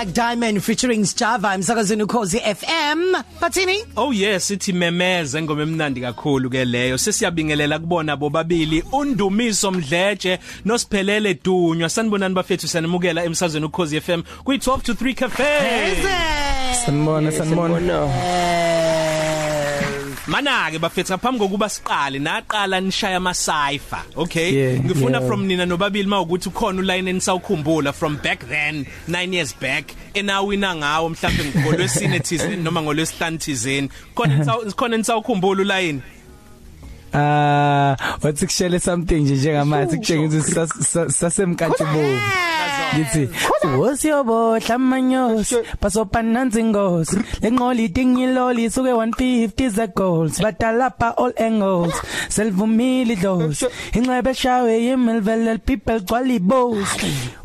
Black Diamond featuring Java emsakazweni ukhozi FM bathini? Oh yes ithi memeze ngoma emnandi kakhulu ke leyo. Sesiyabingelela kubona bobabili undumiso mdletshe nosiphelele dunywa. Sanibonani bafethu sanimukela emsazweni ukhozi FM kwi 12 to 3 cafe. Sanibona sanibona. Mana ke bafethu ngaphambi kokuba siqale naqala nishaya ama cipher okay? Yeah, ngifuna yeah. from nina nobabili mawukuthi ukhona uline enisawukhumbula from back then 9 years back enawina ngawo mhlawumbe ngolwesine thizeni noma ngolwesihlanu thizeni. Khona khona nisawukhumbula uline Ah wathi kushele something nje njengamathi kutshengisa sasemkatshubomvu ngithi wosiyobohla amanyosi. Basopananzi ngosi lenqoli dingiloli suke 150 ze goals. Badalapha all angles. Selvumile idlozi. Inxebe shawe yimilvele people gcwali boss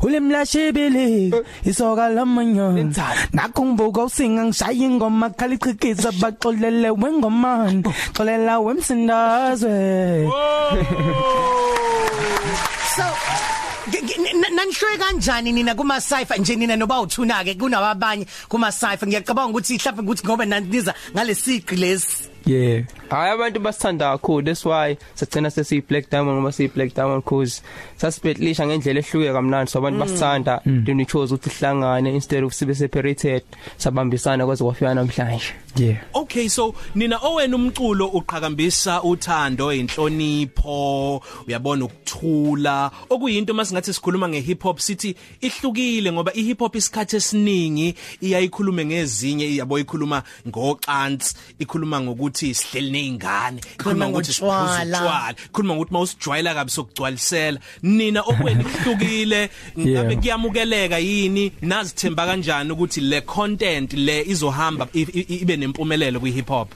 ulimlashibili isoka lamanyosi nakho ngibuka usinga ngishaya ingoma khalichikisa baxolele wengomani. Xolela wemsindazwe. So ge- ge- n- nanishwe kanjani nina kuma cipher nje nina noba uthuna ke kunabanye kuma cipher ngiyacabanga ukuthi mhlawumbe ukuthi ngoba naniza ngalesiqi lesi. Yeah. Hayi abantu basithanda kakhulu that's why sagcina sesiyi black diamond ngoba siyi black diamond cause sasibetlisha ngendlela ehluke kamnandi. So abantu basithanda then we chose ukuthi sihlangane instead of sibe separated sabambisana kwaze kwafika namhlanje. Yeah. Okay so nina owena umculo uqhakambisa uthando inhlonipho uyabona ukuthula. Okuyinto masingathi sikhuluma ngehip hop sithi ihlukile ngoba ihip hop isikhathi esiningi iyayikhulume ngezinye yabo ikhuluma ngocansi ikhuluma ngokuthi sihleli nezingane ikhuluma ngokuthi ngotshwala. utshwala ikhuluma ngokuthi mawusijwayela kabi sokugcwalisela. Nina okwena ihlukile ngabe kuyamukeleka yini? Nazithemba kanjani ukuthi le content le izohamba ibe nempumelelo kwi hip hop?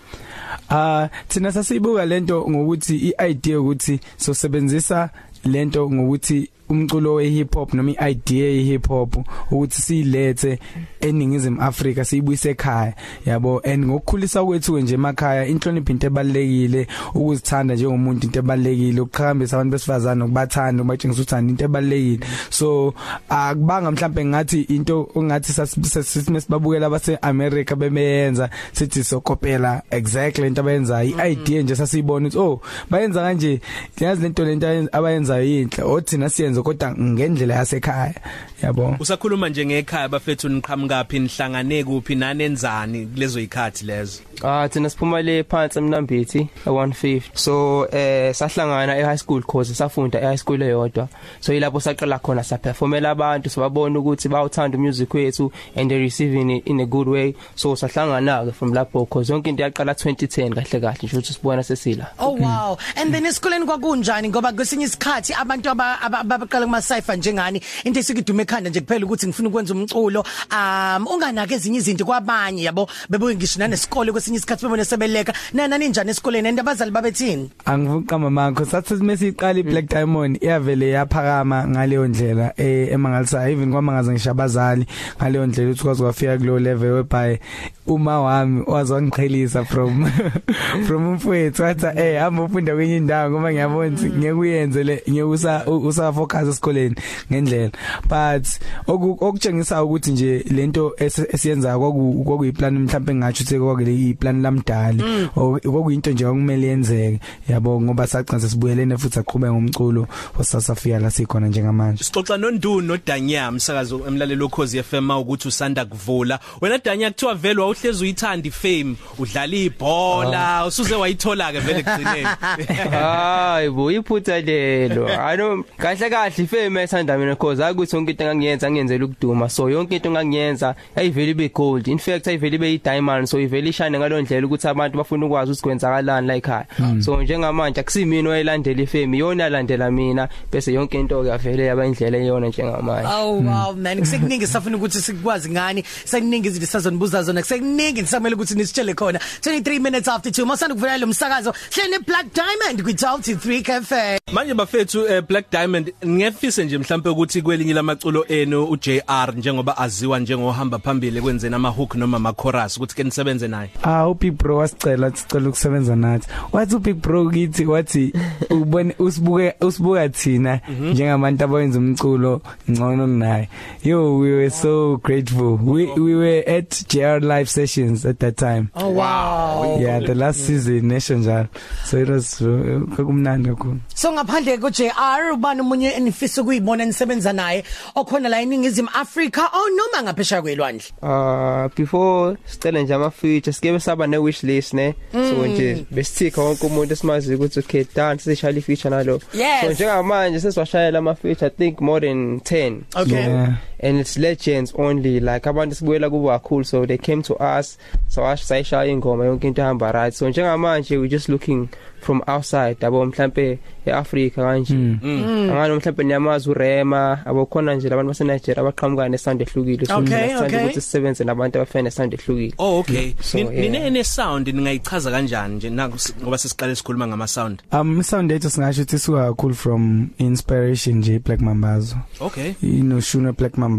Ah thina sasibuka lento ngokuthi iidea ukuthi sosebenzisa lento ngokuthi umculo we hip hop noma iidea ye hip hop ukuthi silethe eningizimu Afrika siyibuyise ekhaya yabo? And ngokukhulisa kwethu nje emakhaya inhlonipho into ebalekile ukuzithanda njengomuntu into ebalekile ukuqhakambisa abantu besifazana ukubathanda ubatshengisa uthanda into ebalekile so akubanga mhlambe ngathi into ongathi sasibabukela abase America bemeyenza sithi sokopela exactly into abayenza iidea nje sasiyibona ukuthi oh bayenza kanje yazi lento lento abayenzayo yinhle othina siyenza kodwa ngendlela yasekhaya yabo? Usakhuluma nje ngekhaya bafethu niqhamukapi nihlangane kuphi nanenzani kulezo ikhathi lezo? Ah thina siphuma le phansi emnambithi e150 so eh sahlangana e high school course safunda e high school eyodwa. So yilapho saqala khona sa performela abantu sababona ukuthi bawuthanda music wethu and they receiving it in a good way. So sahlangana ke from lapho cause yonke into yaqala 2010 kahle kahle nje ukuthi sibona sesila. Oh wow. And then esikoleni kwakunjani? Ngoba kwesinye isikhathi abantu aba- aba- abaqala kuma cipher njengani? Into esikudume ekhanda nje kuphela ukuthi ngifuna ukwenza umculo um unganake ezinye izinto kwabanye yabo? Bebuke ngisho nanesikole kwesinye isikhathi bebone sebeleka. Nana ninjani esikoleni? And abazali babethini? Angivuka mamakho sathi mesiqala iBlack Diamond iyavele yaphakama ngaleyo ndlela eh emangalisa even kwamangaza ngishabazali ngaleyo ndlela ukuthi kwazi kwafika kulo level whereby uma wami wazwangiqhelisa from from umfowethu. Wathi eh hamba ufunda kwenye indawo ngoba ngiyabona ukuthi ngeke uyenze le ngeke usa usa focus esikoleni ngendlela. But oku- okutshengisa ukuthi nje lento esi- esiyenza kwaku kwakuyiplan mhlawumbe ngathi ukuthi kwakule iplan lamdali okuyinto nje okumele yenzeke yabo ngoba sagcina sesibuyelene futhi aqhubeka ngomculo wasasafika la sikhona njengamanje. Sixoxa nonduni noDanya umsakazo emlalelo ukhozi FM ukuthi usanda kuvula. Wena Danya kuthiwa vele wawuhlezi uyithanda ifame udlala ibhola usuze wayithola ke vele kugcineni hayi bo iphutha lelo. Alo kahle kahle. Ifame ethanda mina cause akuthi yonke into engangiyenza ngiyenzela ukuduma. So yonke into engangiyenza ayiveli be gold. In fact ayiveli be diamond so iveli ishine ngaloo ndlela ukuthi abantu bafuna ukwazi ukuthi kwenzakalani la ekhaya so njengamanje akusimini oyilandela ifame yona yalandela mina bese yonke into ke avele yaba indlela eyona njengamanje. Oh wow man. Kusekuningi safuna ukuthi sikwazi ngani. Sekuningi izinto sazonibuza zona. Kusekuningi nisamele ukuthi nisitshele khona. 23 minutes after 2 masanda kuvula lo msakazo. Hlene Black Diamond kwi 12 to 3 cafe manje bafethu eh, Black Diamond ngefise nje mhlambe ukuthi kwelinye lamaculo enu uJR njengoba aziwa njengohamba phambili kwenzena ama hook noma ama chorus ukuthi ke nisebenze naye Ah uBig Bro wasicela sicela ukusebenza nathi. Wathi uBig Bro kithi wathi ubone usibuke usibuka thina njengabantu abayenza umculo ngcono kunaye. Yo we were so grateful. We we were at JR live sessions at that time. Oh wow. Yeah, the last season nesho njalo. So it was uh, kumnandi kakhulu. So ngaphandle ko JR ubani umunye enifisa ukuyibona nisebenza naye okhona la eningizimu Africa oh noma ngaphesha kwelwandle. Uh before sicela nje ama features sike saba ne wish list ne so nje besithika wonke umuntu esimazi ukuthi okay dance sishaya i feature nalo Yes. so njengamanje sesiwashayela ama feature I think more than 10 Okay. Yeah. And it's legends only. Like abantu sibuyela kubo kakhulu so they came to us. So asho sayishaya ingoma yonke into ihamba right. So njengamanje we just looking from outside yabo mhlambe eAfrica kanje. Angano mhlambe niyamazi uRema abokhona nje labantu base Nigeria abaqhamuka nesound ehlukile. So Okay, sithanda okay. ukuthi sisebenze nabantu abafana nesound ehlukile. Oh okay. So, Ni- yeah. nine ne sound ningayichaza kanjani nje? Naku ngoba sesiqale sikhuluma ngama sound Um sound yethu singasho ukuthi suka kakhulu from inspiration nje Black Mambazo. okay. Inoshuna Black Mambazo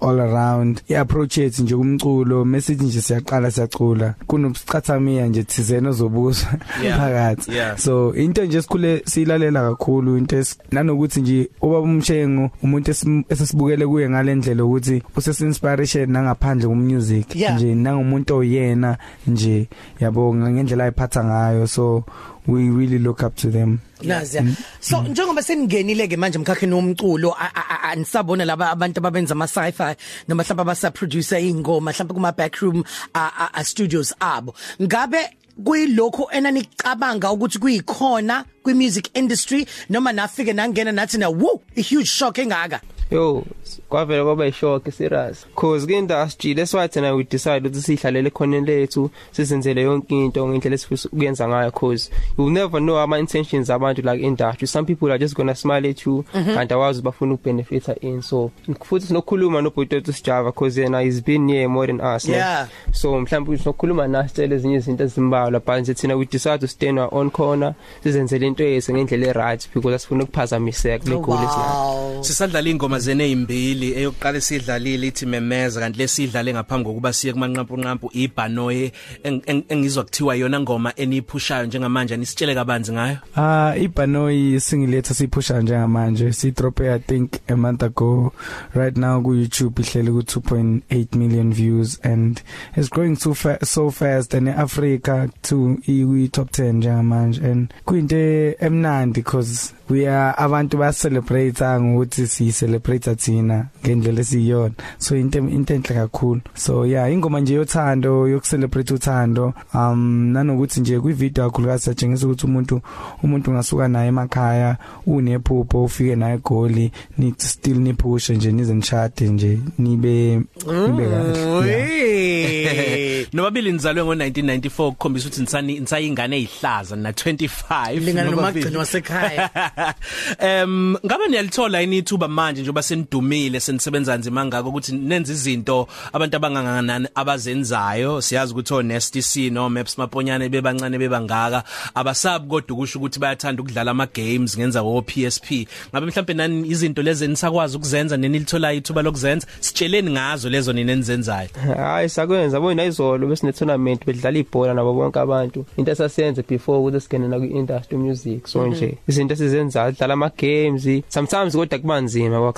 all around. Iapproach yethu nje kumculo message nje siyaqala siyacula. Kunobucathamia nje thizena ozobuzwa Yeah. phakathi. Yeah. so into nje sikhule silalela kakhulu into nanokuthi nje ubaba umshengo umuntu esesibukele kuye ngalendlela ukuthi usesi inspiration nangaphandle kumusic nje nangumuntu oyena nje yabo ngendlela ayiphatha ngayo. So we really look up to them Nazi. So njengoba seningenile ke manje emkhakheni womculo anisabona laba abantu ababenza ama sci-fi noma mhlawumbe abasa producer ingoma mhlawumbe kuma backroom a- a- a studios abo. Ngabe kuyilokho enanicabanga ukuthi kuyikhona kwi music industry noma nafike nangena nathi na woo a huge shock engaka. Yo kwavela kwaba ishock serious cause ke industry that's why thina we decide ukuthi sihlalele khona lethu sizenzele yonke into ngendlela esifisa ukuyenza ngayo cause you will never know ama intentions abantu like industry some people are just going to smile at you and awazi bafuna ukubenefita in so futhi sinokhuluma nobhuti sijava cause yena he's been here more than us ne? Yeah. so mhlawumbe sinokhuluma nathi tshela ezinye izinto ezimbalwa but nje thina we decide to stand our own corner sizenzele into yethu ngendlela e-right because asifuna ukuphazamiseka kule goal esinayo Wow. sisadlala ingoma zene ezimbili eyokuqala sidlalile ithi memeza kanti lesidlale ngaphambi kokuba siye kumanqampu nqampu ibhanoye eng- eng- engizwa kuthiwa yona ngoma eniphushayo njengamanje anisitshele kabanzi ngayo? Ah ibhanoyi single lethu siphusha njengamanje. Si drop I think a month ago. Right now ku YouTube ihlele ku 2.8 million views and it's growing so fa so fast. And Africa to i top 10 njengamanje. And kuyinto emnandi because we are abantu ba celebrate ngokuthi si celebrate thina ngendlela esiyona so into into enhle kakhulu so yeah ingoma nje yothando yokucelebrate uthando um nanokuthi nje kwi video kakhulukazi satshengisa ukuthi umuntu umuntu ngasuka naye emakhaya unephupho ufike naye egoli ni still niphushe nje nize nishade nje nibe nibe kahle yeah. nobabili nizalwe ngo1994 kukhombisa ukuthi nisani nisayingane ezihlaza na 25 Lingana nobabili. nomagcini wasekhaya. Em ngabe niyalithola yini ithuba manje njengoba senidumile senisebenza nzima ngako ukuthi nenze izinto abantu abanganganani abazenzayo. Siyazi ukuthi o Nasty C no Maps Maponyane bebancane bebangaka. Abasabi kodwa ukusho ukuthi bayathanda ukudlala ama games ngenza wo PSP ngabe mhlambe nani izinto lezi nisakwazi ukuzenza nenilithola ithuba lokuzenza? Sitsheleni ngazo lezo nina enizenzayo. Hayi sakwenza. Bona izolo besine tournament bedlala ibhola nabo bonke abantu. Into esasenze before ukuthi singene na kwi-industry music so nje izinto esizenzayo dlala ama games sometimes kodwa kuba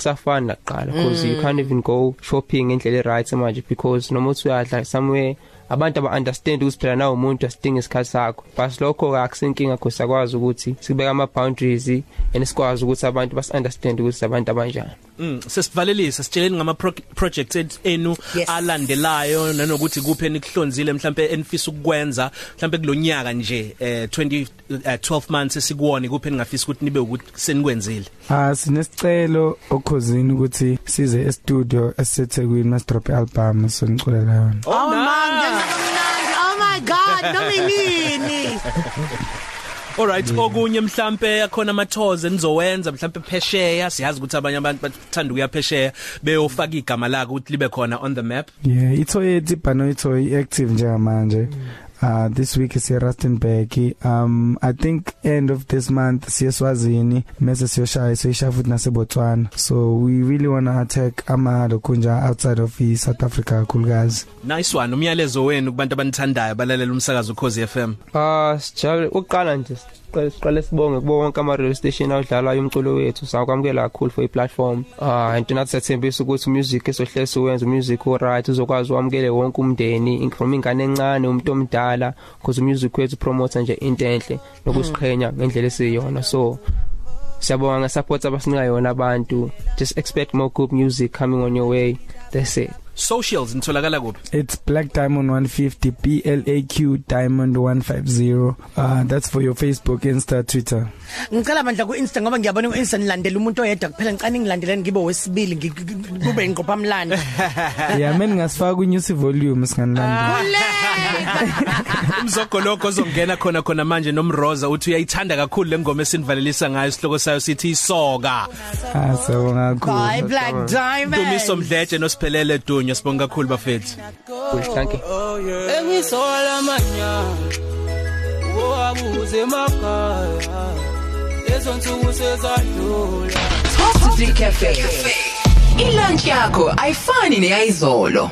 nzima kwakusafani naqala because you can't even go shopping ngendlela e-right manje because noma uthi uyadla somewhere abantu aba understand ukuthi phela nawo umuntu asidinga isikhathi sakho. Bas lokho akusinkinga because sakwazi ukuthi sibeka ama boundaries and sikwazi ukuthi abantu bas understand ukuthi abantu abanjani Mm sesivalelisa sitsheleni ngama pro projects enu Yes. alandelayo nanokuthi kuphi enikuhlonzile mhlambe enifisa ukukwenza mhlambe kulonyaka nje eh 20 eh, 12 months esikuwona kuphi eningafisa ukuthi nibe ukuthi senikwenzile? Ah sinesicelo okhosini ukuthi size e studio esisethekwini mas drop album so ngiculela yona. Oh man, ngenza oh my god, nominini. Alright okunye mhlambe akhona ama tours enizowenza mhlambe phesheya siyazi ukuthi abanye abantu bathanda ukuya phesheya beyofaka igama lako ukuthi libe khona on the map Yeah, itho yethi bhano itho active njengamanje. Uh this week is Rustenburg um I think end of this month siyeswazini mase siyoshaya siyishaya futhi naseBotswana. So we really want to attack ama lokunja outside of South Africa kakhulukazi nice one. Umyalezo wenu kubantu abanithandayo balalela umsakazo ukhozi FM Ah sijabule. Uqala nje. Siqale siqale sibonge kubo wonke ama radio station awudlalayo umculo wethu. Sakwamukela kakhulu for i platform ah into nathi sethembisa ukuthi music esohlesa uwenza music oright uzokwazi ukwamukele wonke umndeni from ingane encane umuntu omdala because music wethu promote nje into enhle nokusiqhenya ngendlela esiyona so siyabonga ngesupport abasinika yona abantu. Just expect more good music coming on your way. That's it. Socials nitholakala kuphi? It's Black Diamond 150 B L A Q Diamond 150 uh that's for your Facebook Insta Twitter. Ngicela bandla ku Insta ngoba ngiyabona ku Insta nilandela umuntu oyedwa. Kuphela ngicane ngilandeleni ngibe wesibili ngi- ngi- kube ingqopha mlando. Yeah mina ngasifaka ku news volume singanilandi. Umzogoloko ozongena khona khona manje nomroza uthi uyayithanda kakhulu lengoma esinivalelisa ngayo isihloko sayo sithi isoka. Ah sawonga bye kakhulu black diamond. Dumiso Mdletshe nosiphelele Dunya sibonga kakhulu bafethu cool thank you engisola manyana owabuze emakhaya lezo nsuku sezadlula Top 3 Cafe. Ilunch yakho ayifani neyizolo.